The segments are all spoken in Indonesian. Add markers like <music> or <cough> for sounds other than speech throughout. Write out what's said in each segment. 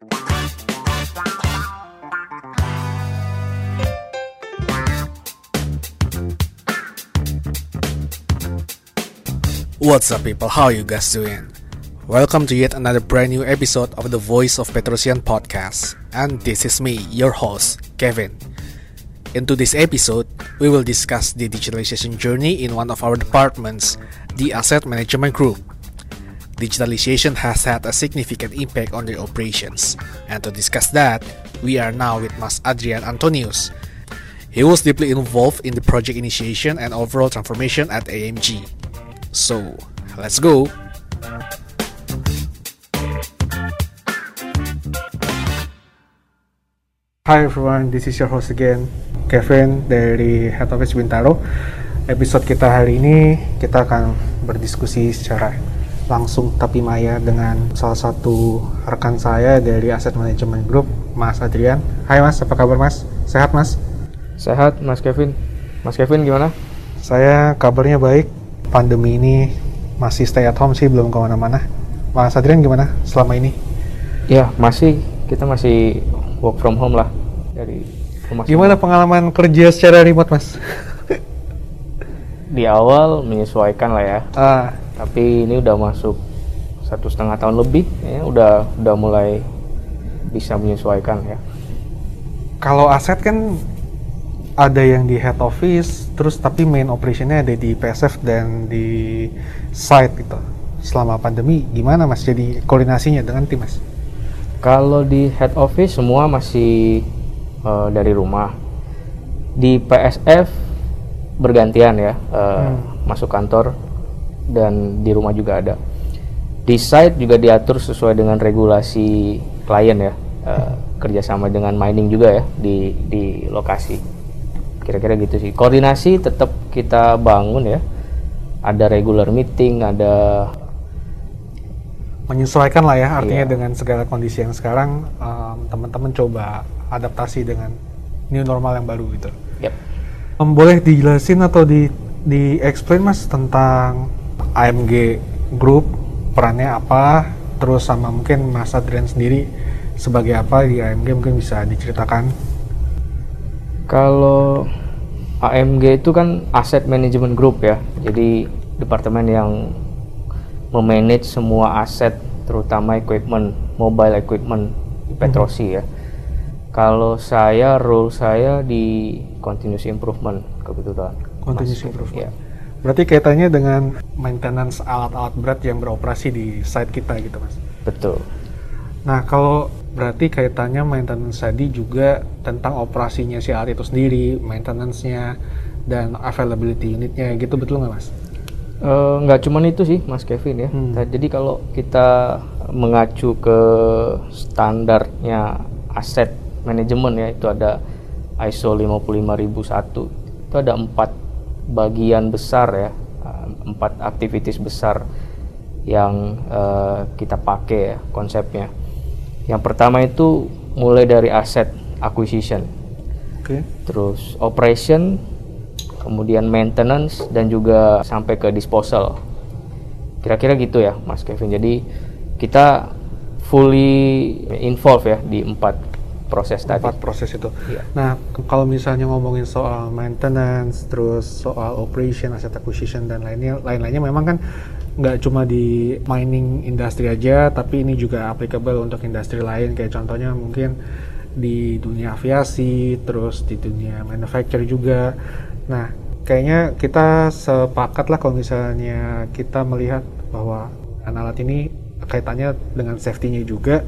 What's up, people? How are you guys doing? Welcome to yet another brand new episode of the Voice of Petrosian podcast, and this is me, your host, Kevin. In today's episode, we will discuss the digitalization journey in one of our departments, the Asset Management Group. Digitalization has had a significant impact on their operations, and to discuss that, we are now with Mas Adrian Antonius. He was deeply involved in the project initiation and overall transformation at AMG. So, let's go! Hi everyone, this is your host again, Kevin dari Head Office Bintaro. Episode kita hari ini kita akan berdiskusi secara langsung tapi maya dengan salah satu rekan saya dari Asset Management Group, Mas Adrian. Hai Mas, apa kabar Mas? Sehat Mas? Sehat, Mas Kevin. Mas Kevin gimana? Saya kabarnya baik. Pandemi ini masih stay at home sih, belum ke mana-mana. Mas Adrian gimana selama ini? Ya, masih kita masih work from home lah dari rumah. Gimana pengalaman kerja secara remote Mas? Di awal menyesuaikan lah ya, Ah, tapi ini udah masuk satu setengah tahun lebih, ya udah udah mulai bisa menyesuaikan ya. kalau aset kan ada yang di head office, terus tapi main operationnya ada di PSF dan di site gitu. Selama pandemi gimana Mas jadi koordinasinya dengan tim Mas? Kalau di head office semua masih eh, dari rumah. Di PSF bergantian ya, eh, Hmm. masuk kantor dan di rumah juga ada. Di site juga diatur sesuai dengan regulasi klien ya, eh, kerjasama dengan mining juga ya di di lokasi. Kira-kira gitu sih. Koordinasi tetap kita bangun ya. Ada regular meeting, ada Menyesuaikan lah ya artinya Iya. dengan segala kondisi yang sekarang em, teman-teman coba adaptasi dengan new normal yang baru gitu. yep. Em, boleh dijelasin atau di di explain Mas tentang AMG Group perannya apa, terus sama mungkin Mas Adrian sendiri sebagai apa di AMG mungkin bisa diceritakan. Kalau AMG itu kan Asset Management Group ya, jadi departemen yang memanage semua aset, terutama equipment, mobile equipment di Petrosi ya. Kalau saya, role saya di continuous improvement kebetulan. Continuous Mas- improvement. ya. Berarti kaitannya dengan maintenance alat-alat berat yang beroperasi di site kita gitu Mas. betul. Nah, kalau berarti kaitannya maintenance tadi juga tentang operasinya si alat itu sendiri, maintenance-nya dan availability unitnya gitu betul nggak Mas? Eh, nggak cuman itu sih Mas Kevin ya. Hmm. Nah, Jadi kalau kita mengacu ke standarnya aset manajemen ya itu ada ISO 55001 itu ada empat bagian besar ya eh, empat aktivitas besar yang eh, kita pakai ya konsepnya. Yang pertama itu mulai dari aset acquisition, Oke. terus operation, kemudian maintenance dan juga sampai ke disposal. Kira-kira gitu ya, Mas Kevin. Jadi kita fully involved ya di empat proses tadi. Empat proses itu. Iya. Nah, kalau misalnya ngomongin soal maintenance, terus soal operation, asset acquisition dan lainnya, lain-lainnya memang kan nggak cuma di mining industri aja, tapi ini juga applicable untuk industri lain. Kayak contohnya mungkin di dunia aviasi, terus di dunia manufacture juga. Nah, kayaknya kita sepakat lah kalau misalnya kita melihat bahwa alat ini kaitannya dengan safety-nya juga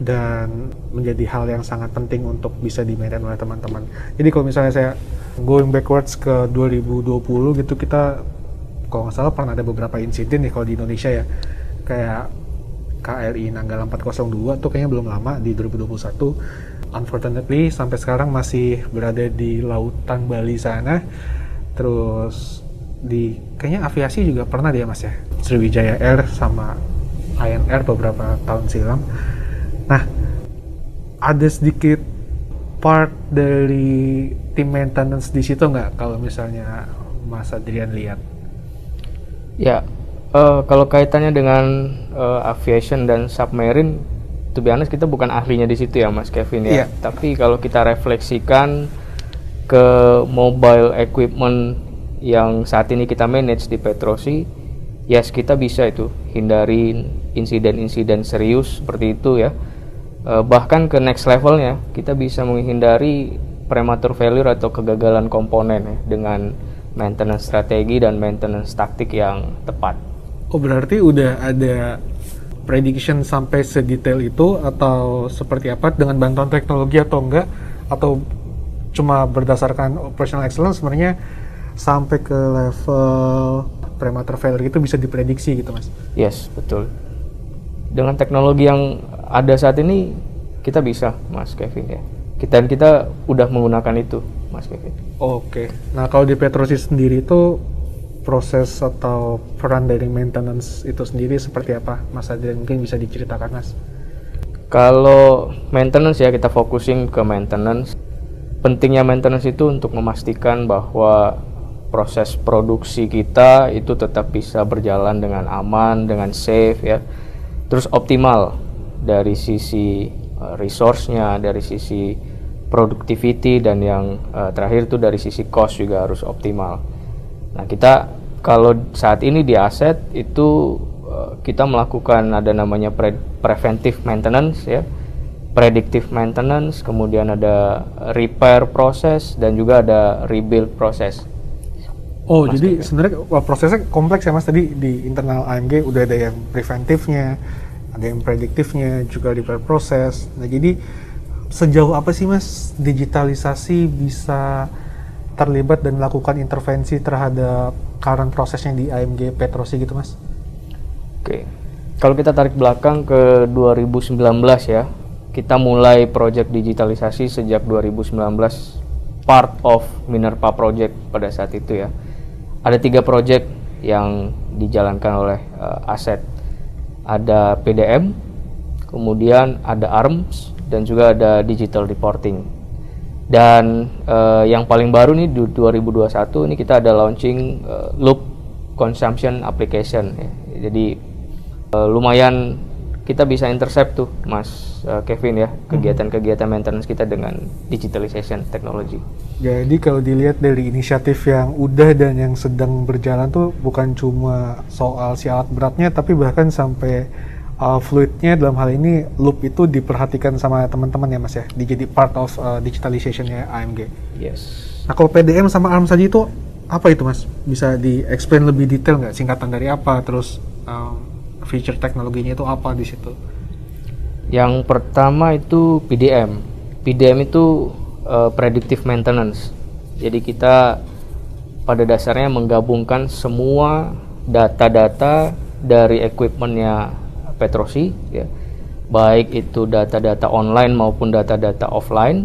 dan menjadi hal yang sangat penting untuk bisa di-maintain oleh teman-teman. Jadi kalau misalnya saya going backwards ke 2020 gitu kita kalau nggak salah pernah ada beberapa insiden nih kalau di Indonesia ya. Kayak KRI Nanggala 402 tuh kayaknya belum lama di 2021 unfortunately sampai sekarang masih berada di lautan Bali sana. Terus di kayaknya aviasi juga pernah dia mas ya. Sriwijaya Air sama Lion Air beberapa tahun silam nah ada sedikit part dari tim maintenance di situ nggak kalau misalnya Mas Adrian lihat Ya, eh, kalau kaitannya dengan eh, aviation dan submarine to be honest kita bukan ahlinya di situ ya Mas Kevin ya. Iya. Tapi kalau kita refleksikan ke mobile equipment yang saat ini kita manage di Petrosi, yes kita bisa itu hindari insiden-insiden serius seperti itu ya. Eh, bahkan ke next levelnya kita bisa menghindari premature failure atau kegagalan komponen ya dengan maintenance strategi dan maintenance taktik yang tepat. Oh berarti udah ada prediction sampai sedetail itu atau seperti apa dengan bantuan teknologi atau enggak atau cuma berdasarkan operational excellence sebenarnya sampai ke level premature failure itu bisa diprediksi gitu mas? Yes, betul. Dengan teknologi yang ada saat ini kita bisa, Mas Kevin ya. Kita dan kita udah menggunakan itu, Mas Kevin. Oke. Nah kalau di Petrosis sendiri itu proses atau peran dari maintenance itu sendiri seperti apa, Mas Adrian? Mungkin bisa diceritakan, Mas. Kalau maintenance ya kita fokusin ke maintenance. Pentingnya maintenance itu untuk memastikan bahwa proses produksi kita itu tetap bisa berjalan dengan aman, dengan safe ya. Terus optimal dari sisi uh, resource-nya, dari sisi productivity dan yang uh, terakhir itu dari sisi cost juga harus optimal. Nah, kita kalau saat ini di aset itu uh, kita melakukan ada namanya pre preventive maintenance ya predictive maintenance, kemudian ada repair proses dan juga ada rebuild proses. Oh, Mas jadi sebenarnya prosesnya kompleks ya Mas tadi di internal AMG udah ada yang preventifnya, ada yang prediktifnya, juga repair proses. Nah, jadi sejauh apa sih Mas digitalisasi bisa terlibat dan melakukan intervensi terhadap current prosesnya di AMG Petrosi gitu Mas? Oke. Kalau kita tarik belakang ke 2019 ya, kita mulai project digitalisasi sejak 2019 part of Minerva project pada saat itu ya. Ada tiga project yang dijalankan oleh uh, aset. Ada PDM, kemudian ada ARMS dan juga ada digital reporting. Dan uh, yang paling baru nih di 2021 ini kita ada launching uh, loop consumption application ya. Jadi uh, lumayan kita bisa intercept tuh Mas uh, Kevin ya kegiatan-kegiatan maintenance kita dengan digitalization teknologi. Jadi kalau dilihat dari inisiatif yang udah dan yang sedang berjalan tuh bukan cuma soal si alat beratnya tapi bahkan sampai uh, fluidnya dalam hal ini loop itu diperhatikan sama teman-teman ya Mas ya, dijadi part of uh, digitalizationnya AMG. Yes. Nah kalau PDM sama ARM saja itu apa itu Mas? Bisa di-explain lebih detail nggak? Singkatan dari apa? Terus um, feature teknologinya itu apa di situ? Yang pertama itu PDM. PDM itu uh, predictive maintenance. Jadi kita pada dasarnya menggabungkan semua data-data dari equipmentnya Petrosi, ya. baik itu data-data online maupun data-data offline,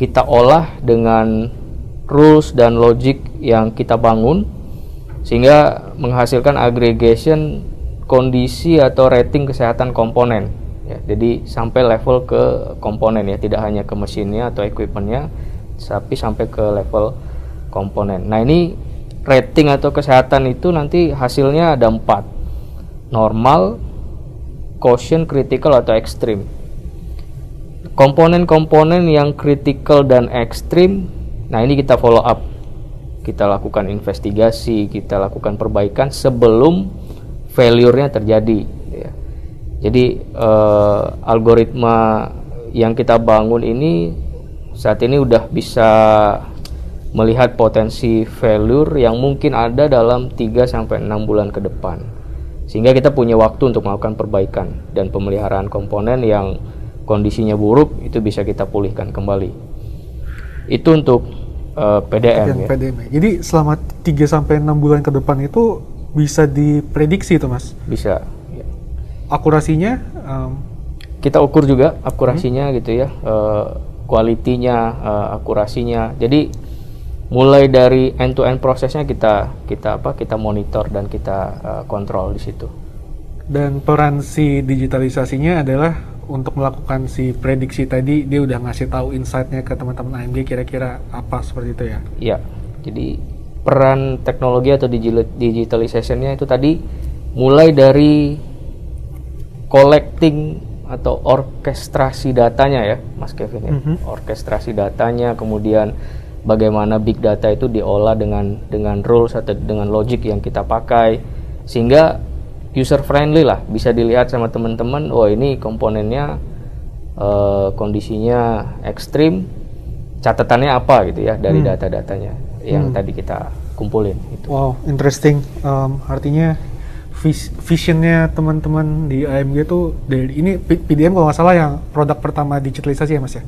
kita olah dengan rules dan logic yang kita bangun sehingga menghasilkan aggregation kondisi atau rating kesehatan komponen. Ya jadi sampai level ke komponen ya tidak hanya ke mesinnya atau equipmentnya tapi sampai ke level komponen. Nah ini rating atau kesehatan itu nanti hasilnya ada empat. Normal caution critical atau ekstrim komponen-komponen yang critical dan ekstrim nah ini kita follow up. Kita lakukan investigasi kita lakukan perbaikan sebelum failure-nya terjadi ya. jadi eh, algoritma yang kita bangun ini saat ini udah bisa melihat potensi failure yang mungkin ada dalam 3 sampai 6 bulan ke depan. Sehingga kita punya waktu untuk melakukan perbaikan dan pemeliharaan komponen yang kondisinya buruk itu bisa kita pulihkan kembali. Itu untuk eh, PDM yang ya. PDM. Jadi selama 3 sampai 6 bulan ke depan itu bisa diprediksi itu Mas. Bisa. ya. Akurasinya um, Kita ukur juga akurasinya gitu ya, eh, kualitinya, eh, akurasinya. Jadi mulai dari end to end prosesnya kita kita apa kita monitor dan kita eh, kontrol di situ. dan peran si digitalisasinya adalah untuk melakukan si prediksi tadi dia udah ngasih tahu insight-nya ke teman-teman AMG kira-kira apa seperti itu ya. Iya. Jadi peran teknologi atau digitalizationnya itu tadi mulai dari collecting atau orkestrasi datanya ya, Mas Kevin ya. Mhm. Orkestrasi datanya, kemudian bagaimana big data itu diolah dengan dengan rules atau dengan logic yang kita pakai, sehingga user friendly lah, bisa dilihat sama teman-teman. Oh ini komponennya eh, kondisinya ekstrim, catatannya apa gitu ya dari Hmm. data-datanya yang tadi kita kumpulin. Itu. Wow, interesting. Um, artinya vis- visionnya teman-teman di AMG itu dari ini PDM kalau nggak salah yang produk pertama digitalisasi ya mas ya?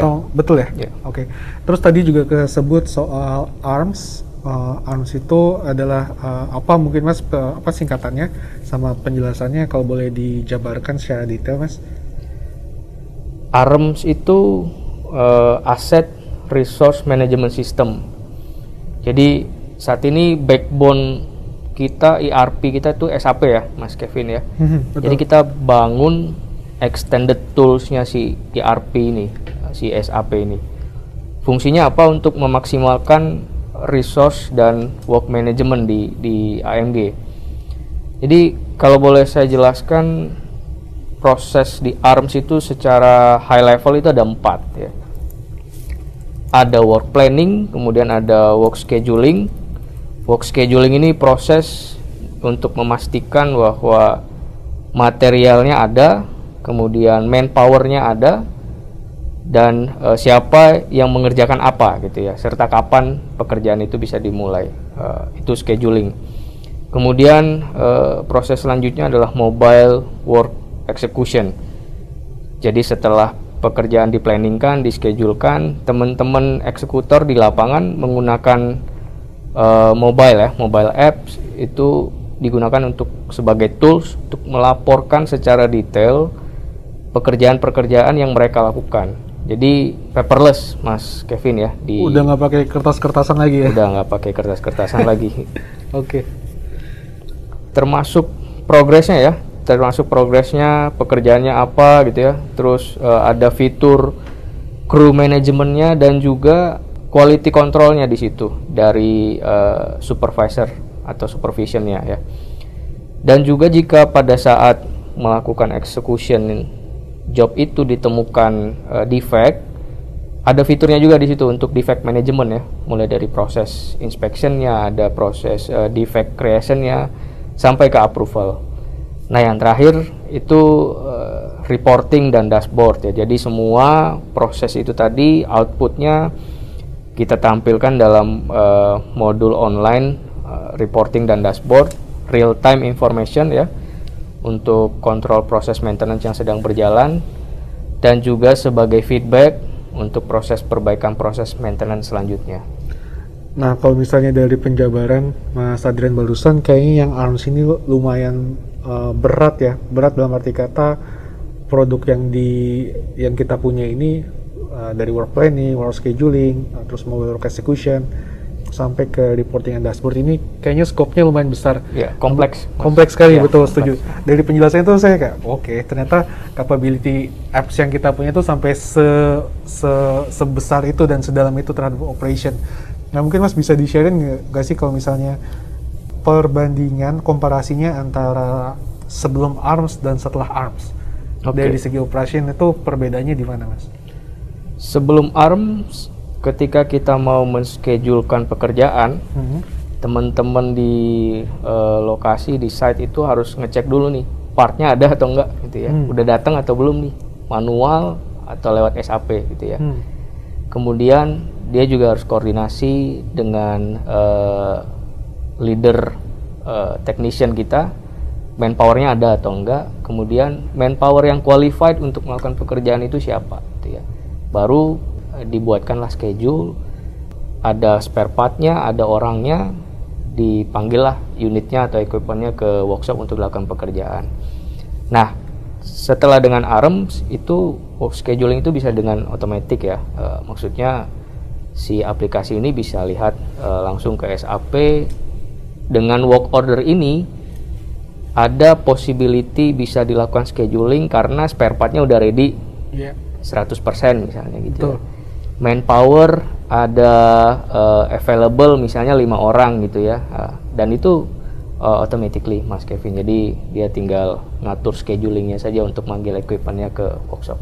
Atau betul ya? Ya. Oke. Terus tadi juga kesebut soal ARMS. Uh, ARMS itu adalah uh, apa mungkin mas pe- apa singkatannya sama penjelasannya kalau boleh dijabarkan secara detail mas? ARMS itu eh, Asset Resource Management System. Jadi saat ini backbone kita ERP kita itu SAP ya, Mas Kevin ya. <laughs> Jadi kita bangun extended toolsnya si ERP ini, si SAP ini. Fungsinya apa untuk memaksimalkan resource dan work management di di AMG. Jadi kalau boleh saya jelaskan proses di ARMS itu secara high level itu ada empat ya. Ada work planning, kemudian ada work scheduling. Work scheduling ini proses untuk memastikan bahwa materialnya ada, kemudian manpowernya ada, dan eh, siapa yang mengerjakan apa gitu ya, serta kapan pekerjaan itu bisa dimulai. Eh, itu scheduling. Kemudian eh, proses selanjutnya adalah mobile work execution. Jadi setelah pekerjaan diplanningkan, dischedulkan, teman-teman eksekutor di lapangan menggunakan eh, mobile ya, mobile apps itu digunakan untuk sebagai tools untuk melaporkan secara detail pekerjaan-pekerjaan yang mereka lakukan. Jadi paperless, Mas Kevin ya, di Udah nggak pakai kertas-kertasan lagi ya? udah nggak pakai kertas-kertasan lagi. <laughs> Oke. termasuk progresnya ya termasuk progresnya pekerjaannya apa gitu ya. Terus eh, ada fitur crew manajemennya dan juga quality controlnya di situ dari eh, supervisor atau supervisionnya ya. Dan juga jika pada saat melakukan execution job itu ditemukan eh, defect ada fiturnya juga di situ untuk defect management ya. Mulai dari proses inspectionnya ada proses eh, defect creationnya sampai ke approval nah yang terakhir itu eh, reporting dan dashboard ya jadi semua proses itu tadi outputnya kita tampilkan dalam eh, modul online eh, reporting dan dashboard real time information ya untuk kontrol proses maintenance yang sedang berjalan dan juga sebagai feedback untuk proses perbaikan proses maintenance selanjutnya. Nah, kalau misalnya dari penjabaran Mas Adrian barusan, kayaknya yang ARMS ini lumayan uh, berat ya. Berat dalam arti kata produk yang di yang kita punya ini uh, dari work planning, work scheduling, uh, terus mobile work execution sampai ke reporting and dashboard ini kayaknya skopnya lumayan besar. Ya, kompleks. Kompleks sekali, Ya, betul kompleks. setuju. Dari penjelasannya itu saya kayak, oke, ternyata capability apps yang kita punya itu sampai se, se- sebesar itu dan sedalam itu terhadap operation. Nah mungkin Mas bisa di-sharein nggak sih kalau misalnya perbandingan, komparasinya antara sebelum ARMS dan setelah ARMS? Oke. Dari segi operation itu perbedaannya di mana Mas? Sebelum ARMS, ketika kita mau menschedulekan pekerjaan, Mhm. teman-teman di eh, lokasi di site itu harus ngecek dulu nih partnya ada atau enggak gitu ya. Hmm. Udah datang atau belum nih, manual atau lewat SAP gitu ya. Hmm. Kemudian dia juga harus koordinasi dengan eh, leader eh, technician kita, manpowernya ada atau enggak. Kemudian manpower yang qualified untuk melakukan pekerjaan itu siapa, gitu ya. Baru eh, dibuatkanlah schedule, ada spare partnya, ada orangnya, dipanggillah unitnya atau equipmentnya ke workshop untuk dilakukan pekerjaan. Nah, setelah dengan ARMS itu work scheduling itu bisa dengan otomatis ya. Eh, maksudnya si aplikasi ini bisa lihat eh, langsung ke SAP dengan work order ini ada possibility bisa dilakukan scheduling karena spare partnya udah ready Iya. 100% misalnya gitu. Betul. ya. Manpower ada eh, available misalnya lima orang gitu ya. Ah, dan itu uh, automatically Mas Kevin. Jadi dia tinggal ngatur schedulingnya saja untuk manggil equipmentnya ke workshop.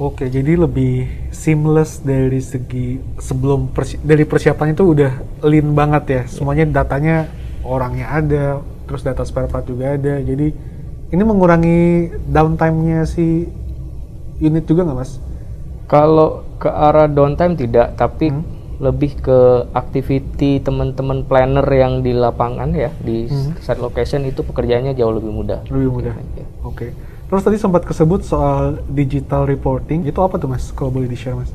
Oke, jadi lebih seamless dari segi sebelum persi dari persiapan itu udah lean banget ya. Semuanya datanya orangnya ada, terus data spare part juga ada. Jadi ini mengurangi downtime-nya si unit juga nggak mas? Kalau ke arah downtime tidak, tapi Hmm. lebih ke activity teman-teman planner yang di lapangan ya di Hmm. site location itu pekerjaannya jauh lebih mudah. Lebih mudah. Ya. Oke. Terus tadi sempat kesebut soal digital reporting. Itu apa tuh mas? Kalau boleh di share mas?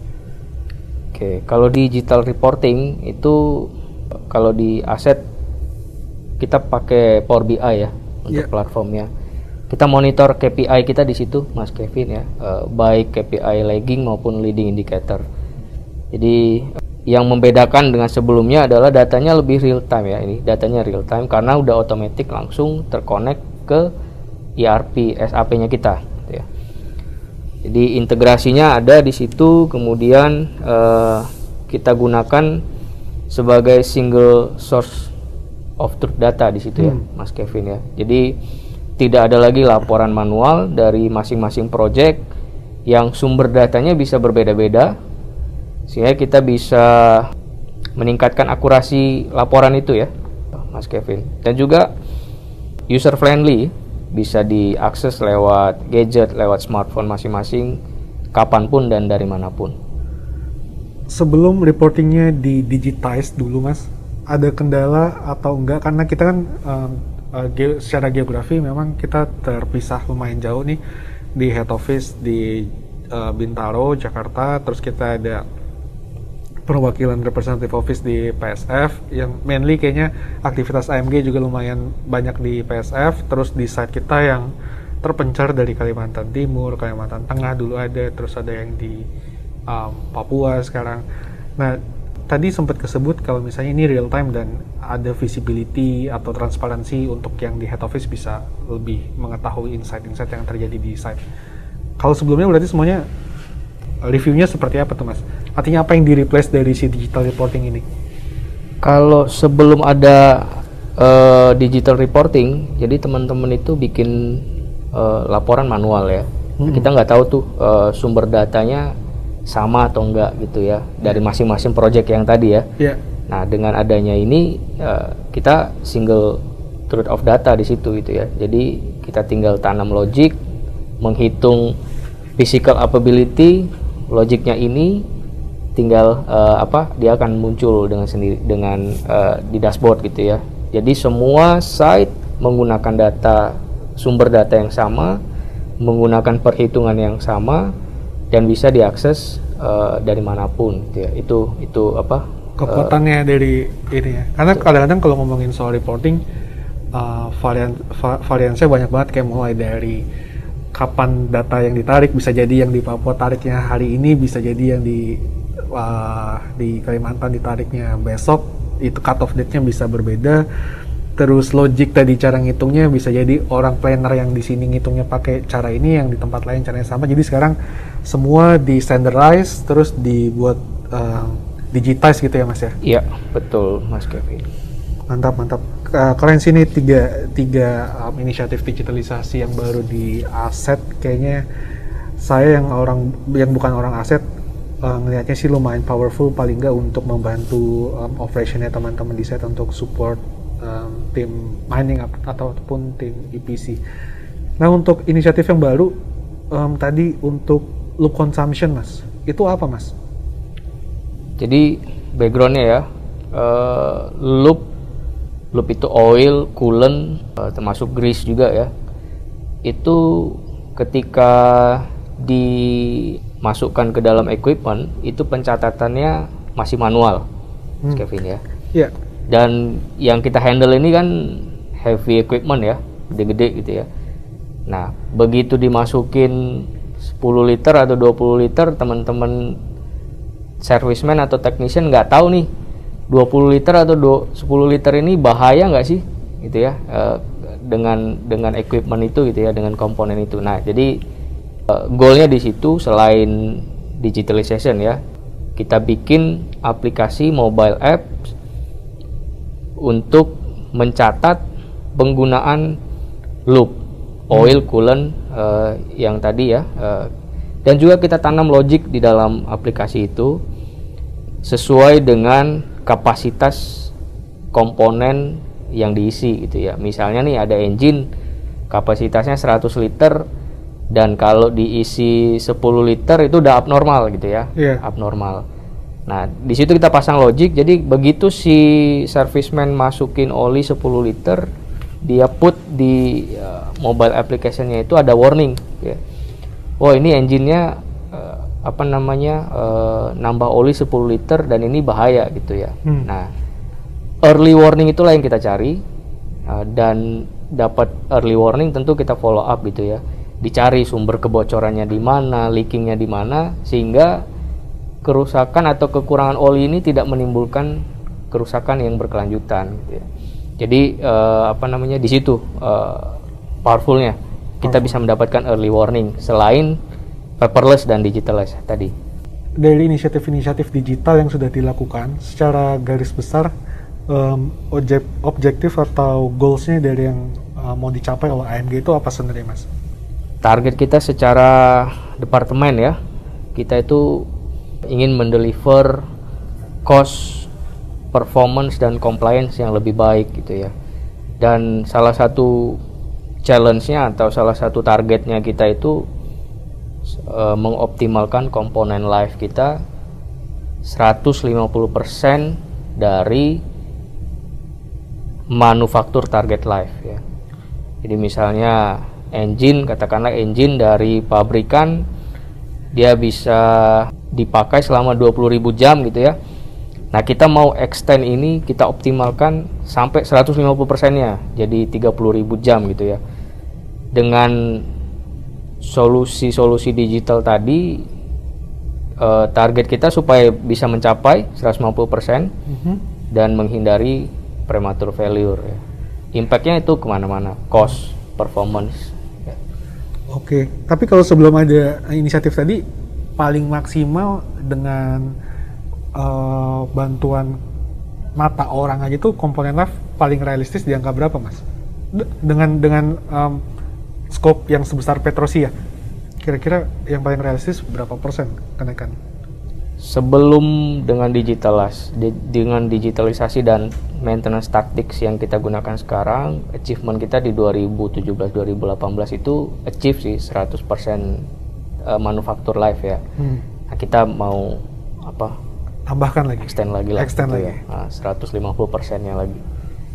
Oke, kalau digital reporting itu kalau di aset kita pakai Power BI ya untuk Iya. platformnya. Kita monitor KPI kita di situ, Mas Kevin ya, eh, baik KPI lagging maupun leading indicator. Jadi yang membedakan dengan sebelumnya adalah datanya lebih real time ya ini, datanya real time karena udah otomatis langsung terkonek ke ERP SAP-nya kita. gitu ya. Jadi integrasinya ada di situ, kemudian eh, kita gunakan sebagai single source of truth data di situ ya, Mas Kevin ya. Jadi tidak ada lagi laporan manual dari masing-masing project yang sumber datanya bisa berbeda-beda, sehingga kita bisa meningkatkan akurasi laporan itu ya, Mas Kevin. Dan juga user friendly bisa diakses lewat gadget, lewat smartphone masing-masing, kapan pun dan dari mana pun. Sebelum reportingnya di digitize dulu mas, ada kendala atau enggak? Karena kita kan um, ge- secara geografi memang kita terpisah lumayan jauh nih di head office di uh, Bintaro, Jakarta. Terus kita ada perwakilan representative office di PSF yang mainly kayaknya aktivitas AMG juga lumayan banyak di PSF terus di site kita yang terpencar dari Kalimantan Timur, Kalimantan Tengah dulu ada terus ada yang di um, Papua sekarang nah tadi sempat kesebut kalau misalnya ini real time dan ada visibility atau transparansi untuk yang di head office bisa lebih mengetahui insight-insight yang terjadi di site kalau sebelumnya berarti semuanya reviewnya seperti apa tuh mas? Artinya apa yang di replace dari si digital reporting ini? Kalau sebelum ada eh, digital reporting, jadi teman-teman itu bikin eh, laporan manual ya. Mm-mm. Kita nggak tahu tuh eh, sumber datanya sama atau enggak gitu ya dari masing-masing project yang tadi ya. Ya, Nah, dengan adanya ini eh, kita single truth of data di situ gitu ya. Jadi kita tinggal tanam logic, menghitung physical capability, logiknya ini tinggal eh, apa? Dia akan muncul dengan sendiri dengan eh, di dashboard gitu ya. Jadi semua site menggunakan data sumber data yang sama, menggunakan perhitungan yang sama dan bisa diakses eh, dari mana pun gitu ya. Itu itu apa? kekuatannya dari ini ya. Karena kadang-kadang kalau ngomongin soal reporting, uh, varian va- variannya banyak banget kayak mulai dari kapan data yang ditarik bisa jadi yang di Papua tariknya hari ini bisa jadi yang di uh, di Kalimantan ditariknya besok itu cut off date-nya bisa berbeda terus logik tadi cara ngitungnya bisa jadi orang planner yang di sini ngitungnya pakai cara ini yang di tempat lain caranya sama. Jadi sekarang semua di standardize terus dibuat uh, digitize gitu ya mas ya? Iya, betul Mas Kevin. mantap mantap. Uh, keren sih ini tiga tiga um, inisiatif digitalisasi yang baru di aset. Kayaknya saya yang orang yang bukan orang aset uh, ngelihatnya sih lumayan powerful. Paling nggak untuk membantu um, operationnya teman-teman di set untuk support um, tim mining ataupun tim EPC. Nah untuk inisiatif yang baru um, tadi untuk loop consumption mas itu apa mas? Jadi backgroundnya ya, eh, loop, loop itu oil, coolant, eh, termasuk grease juga ya. Itu ketika dimasukkan ke dalam equipment itu pencatatannya masih manual, Hmm. Kevin ya. Ya Dan yang kita handle ini kan heavy equipment ya, gede-gede gitu ya. Nah, begitu dimasukin 10 liter atau 20 liter, teman-teman serviceman atau technician nggak tahu nih 20 liter atau do- 10 liter ini bahaya nggak sih gitu ya eh, dengan dengan equipment itu gitu ya dengan komponen itu. Nah, jadi eh, goalnya di situ selain digitalization ya, kita bikin aplikasi mobile apps untuk mencatat penggunaan loop oil coolant uh, yang tadi ya uh, dan juga kita tanam logic di dalam aplikasi itu sesuai dengan kapasitas komponen yang diisi gitu ya. Misalnya nih ada engine kapasitasnya 100 liter dan kalau diisi 10 liter itu udah abnormal gitu ya. Iya. abnormal nah di situ kita pasang logic. Jadi begitu si serviceman masukin oli 10 liter dia put di uh, mobile applicationnya itu ada warning ya. Oh ini engine-nya uh, apa namanya uh, nambah oli 10 liter dan ini bahaya gitu ya. Hmm. nah early warning itulah yang kita cari uh, dan dapat early warning tentu kita follow up gitu ya. Dicari sumber kebocorannya di mana leakingnya di mana sehingga kerusakan atau kekurangan oli ini tidak menimbulkan kerusakan yang berkelanjutan gitu ya. jadi eh, apa namanya di situ eh, powerfulnya kita bisa mendapatkan early warning selain paperless dan digitalized tadi dari inisiatif-inisiatif digital yang sudah dilakukan secara garis besar em, objek- objektif atau goalsnya dari yang uh, mau dicapai oleh AMG itu apa sebenarnya mas? target kita secara departemen ya kita itu ingin mendeliver cost performance dan compliance yang lebih baik gitu ya dan salah satu challenge-nya atau salah satu targetnya kita itu eh, mengoptimalkan komponen live kita 150% dari manufaktur target life ya. Jadi misalnya engine katakanlah engine dari pabrikan dia bisa dipakai selama 20.000 jam gitu ya. Nah, kita mau extend ini kita optimalkan sampai 150 persennya jadi 30.000 jam gitu ya. Dengan solusi-solusi digital tadi eh, target kita supaya bisa mencapai 150 persen Mhm. dan menghindari premature failure ya. Impactnya itu ke mana-mana, cost, performance. ya. Oke, tapi kalau sebelum ada inisiatif tadi paling maksimal dengan uh, bantuan mata orang aja tuh komponen live paling realistis di angka berapa mas? De- dengan dengan um, scope yang sebesar Petrosi ya, kira-kira yang paling realistis berapa persen kenaikan? Sebelum dengan digitalis, di- dengan digitalisasi dan maintenance tactics yang kita gunakan sekarang, achievement kita di 2017-2018 itu achieve sih 100% eh, manufaktur live ya. Hmm. Nah, kita mau apa? Tambahkan lagi. extend lagi lah Extend gitu lagi. ya. Nah, 150 persennya lagi.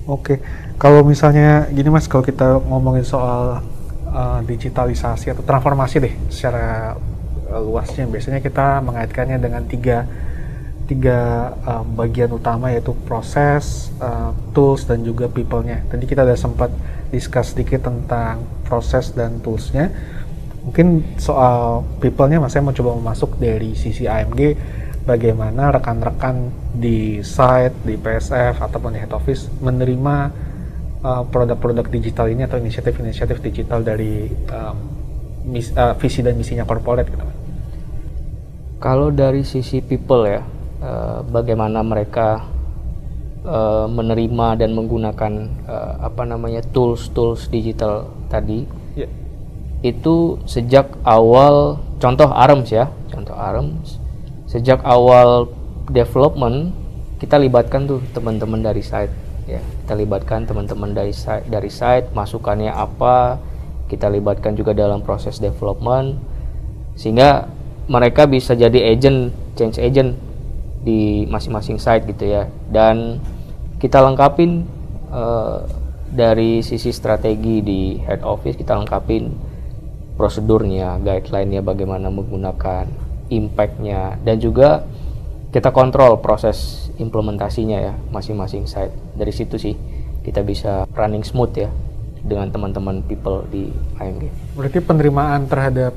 Oke, kalau misalnya gini mas, kalau kita ngomongin soal uh, digitalisasi atau transformasi deh secara uh, luasnya, biasanya kita mengaitkannya dengan tiga tiga um, bagian utama yaitu proses, uh, tools dan juga people-nya. Tadi kita udah sempat discuss sedikit tentang proses dan tools-nya. Mungkin soal people-nya, mas saya mau coba masuk dari sisi AMG bagaimana rekan-rekan di site, di PSF ataupun di head office menerima uh, produk-produk digital ini atau inisiatif-inisiatif digital dari um, mis- uh, visi dan misinya corporate gitu. Kalau dari sisi people ya, eh, bagaimana mereka eh, menerima dan menggunakan eh, apa namanya tools-tools digital tadi, Ya. Itu sejak awal contoh ARMS ya, contoh ARMS, sejak awal development kita libatkan tuh teman-teman dari site ya, kita libatkan teman-teman dari site dari site masukannya apa, kita libatkan juga dalam proses development sehingga mereka bisa jadi agent change agent di masing-masing site gitu ya. Dan kita lengkapin eh, dari sisi strategi di head office kita lengkapin prosedurnya guideline-nya bagaimana menggunakan impact-nya dan juga kita kontrol proses implementasinya ya masing-masing site dari situ sih kita bisa running smooth ya dengan teman-teman people di AMG. Berarti penerimaan terhadap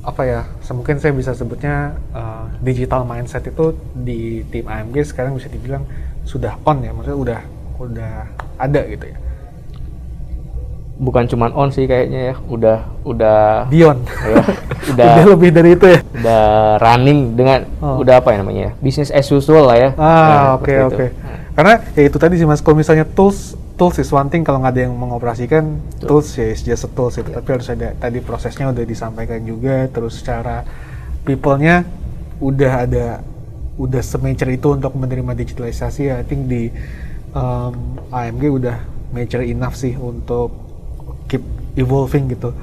apa ya? Mungkin saya bisa sebutnya uh, digital mindset itu di tim AMG sekarang bisa dibilang sudah on ya, maksudnya udah udah ada gitu ya. Bukan cuman on sih kayaknya ya, udah udah Beyond. ya, udah <laughs> udah lebih dari itu ya. udah running dengan Oh. udah apa ya namanya ya, business as usual lah ya. Nah, Ah, oke itu. oke. Karena ya itu tadi sih Mas, kalau misalnya tools tools is one thing kalau nggak ada yang mengoperasikan tools ya is just a tools itu tapi harus ada tadi prosesnya udah disampaikan juga terus secara people-nya udah ada udah semature itu untuk menerima digitalisasi I think di um, AMG udah mature enough sih untuk evolving gitu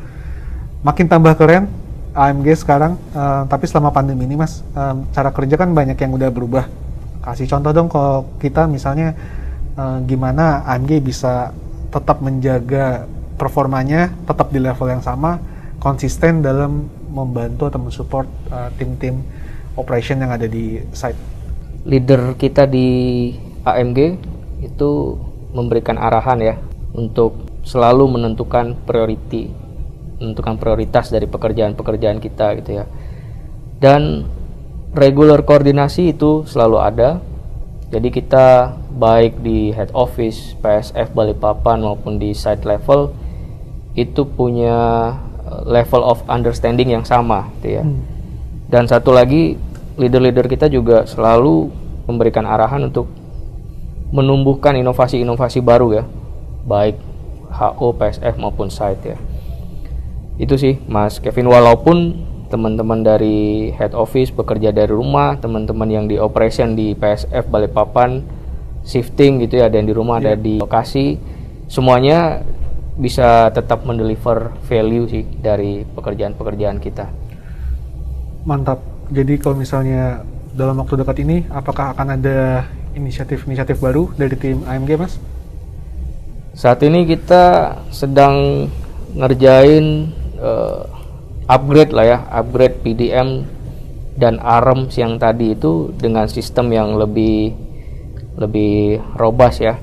makin tambah keren AMG sekarang uh, tapi selama pandemi ini mas um, cara kerja kan banyak yang udah berubah kasih contoh dong kalau kita misalnya uh, gimana AMG bisa tetap menjaga performanya tetap di level yang sama konsisten dalam membantu atau mensupport uh, tim-tim operation yang ada di site. Leader kita di AMG itu memberikan arahan ya untuk selalu menentukan priority, menentukan prioritas dari pekerjaan-pekerjaan kita gitu ya. Dan regular koordinasi itu selalu ada. Jadi kita baik di head office, PSF Balikpapan maupun di site level itu punya uh, level of understanding yang sama gitu ya. Hmm. Dan satu lagi leader-leader kita juga selalu memberikan arahan untuk menumbuhkan inovasi-inovasi baru ya, baik HO, PSF maupun site ya. Itu sih Mas Kevin walaupun teman-teman dari head office bekerja dari rumah, teman-teman yang di operation di PSF Balikpapan shifting gitu ya, ada yang di rumah, yeah. ada iya. di lokasi, semuanya bisa tetap mendeliver value sih dari pekerjaan-pekerjaan kita. Mantap. Jadi kalau misalnya dalam waktu dekat ini, apakah akan ada inisiatif-inisiatif baru dari tim AMG, Mas? Saat ini kita sedang ngerjain uh, upgrade lah ya, upgrade PDM dan ARM yang tadi itu dengan sistem yang lebih lebih robust ya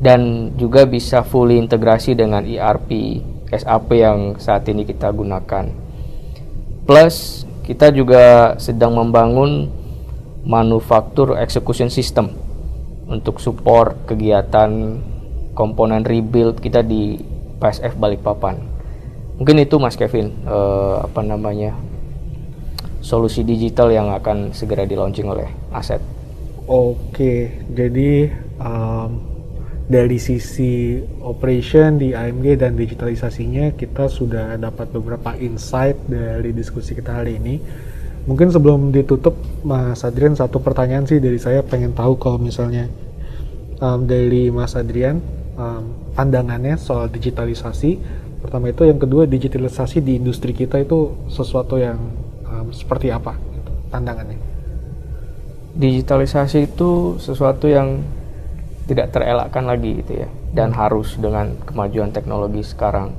dan juga bisa fully integrasi dengan ERP SAP yang saat ini kita gunakan. Plus kita juga sedang membangun manufaktur execution system untuk support kegiatan komponen rebuild kita di PSF Balikpapan. Mungkin itu Mas Kevin uh, apa namanya solusi digital yang akan segera di launching oleh Aset. Oke, jadi um, dari sisi operation di AMG dan digitalisasinya kita sudah dapat beberapa insight dari diskusi kita hari ini. Mungkin sebelum ditutup, Mas Adrian satu pertanyaan sih dari saya pengen tahu kalau misalnya um, dari Mas Adrian um, pandangannya soal digitalisasi. Pertama itu, yang kedua digitalisasi di industri kita itu sesuatu yang um, seperti apa gitu, pandangannya? Digitalisasi itu sesuatu yang tidak terelakkan lagi gitu ya dan hmm. harus dengan kemajuan teknologi sekarang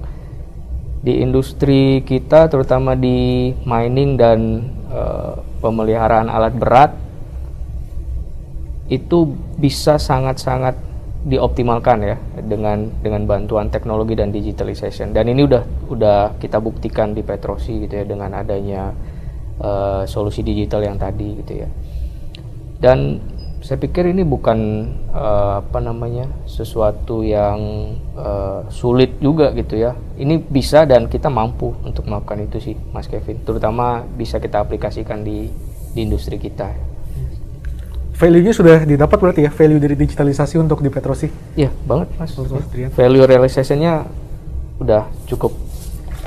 di industri kita terutama di mining dan uh, pemeliharaan alat berat itu bisa sangat-sangat dioptimalkan ya dengan dengan bantuan teknologi dan digitalization dan ini udah udah kita buktikan di Petrosi gitu ya dengan adanya uh, solusi digital yang tadi gitu ya dan saya pikir ini bukan uh, apa namanya sesuatu yang uh, sulit juga gitu ya. Ini bisa dan kita mampu untuk melakukan itu sih, Mas Kevin. Terutama bisa kita aplikasikan di di industri kita. Value-nya sudah didapat berarti ya, value dari digitalisasi untuk di Petrosi? Iya, banget Mas. Ya. Value realization-nya udah cukup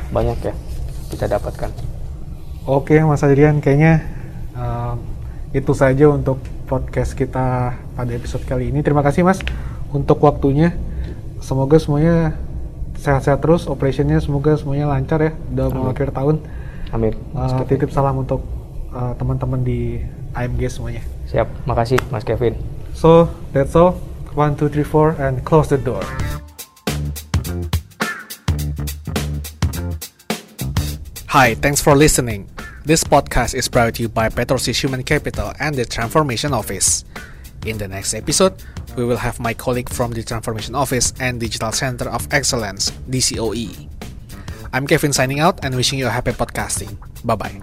banyak ya kita dapatkan. Oke, Mas Adrian, kayaknya uh, itu saja untuk podcast kita pada episode kali ini. Terima kasih Mas untuk waktunya. Semoga semuanya sehat-sehat terus, operationnya semoga semuanya lancar ya dalam Amin. akhir tahun. Amin. Uh, titip salam untuk uh, teman-teman di AMG semuanya. Siap, makasih Mas Kevin. So that's all. One, two, three, four, and close the door. Hi, thanks for listening. This podcast is brought to you by Petrosis Human Capital and the Transformation Office. In the next episode, we will have my colleague from the Transformation Office and Digital Center of Excellence, DCOE. I'm Kevin signing out and wishing you a happy podcasting. Bye bye.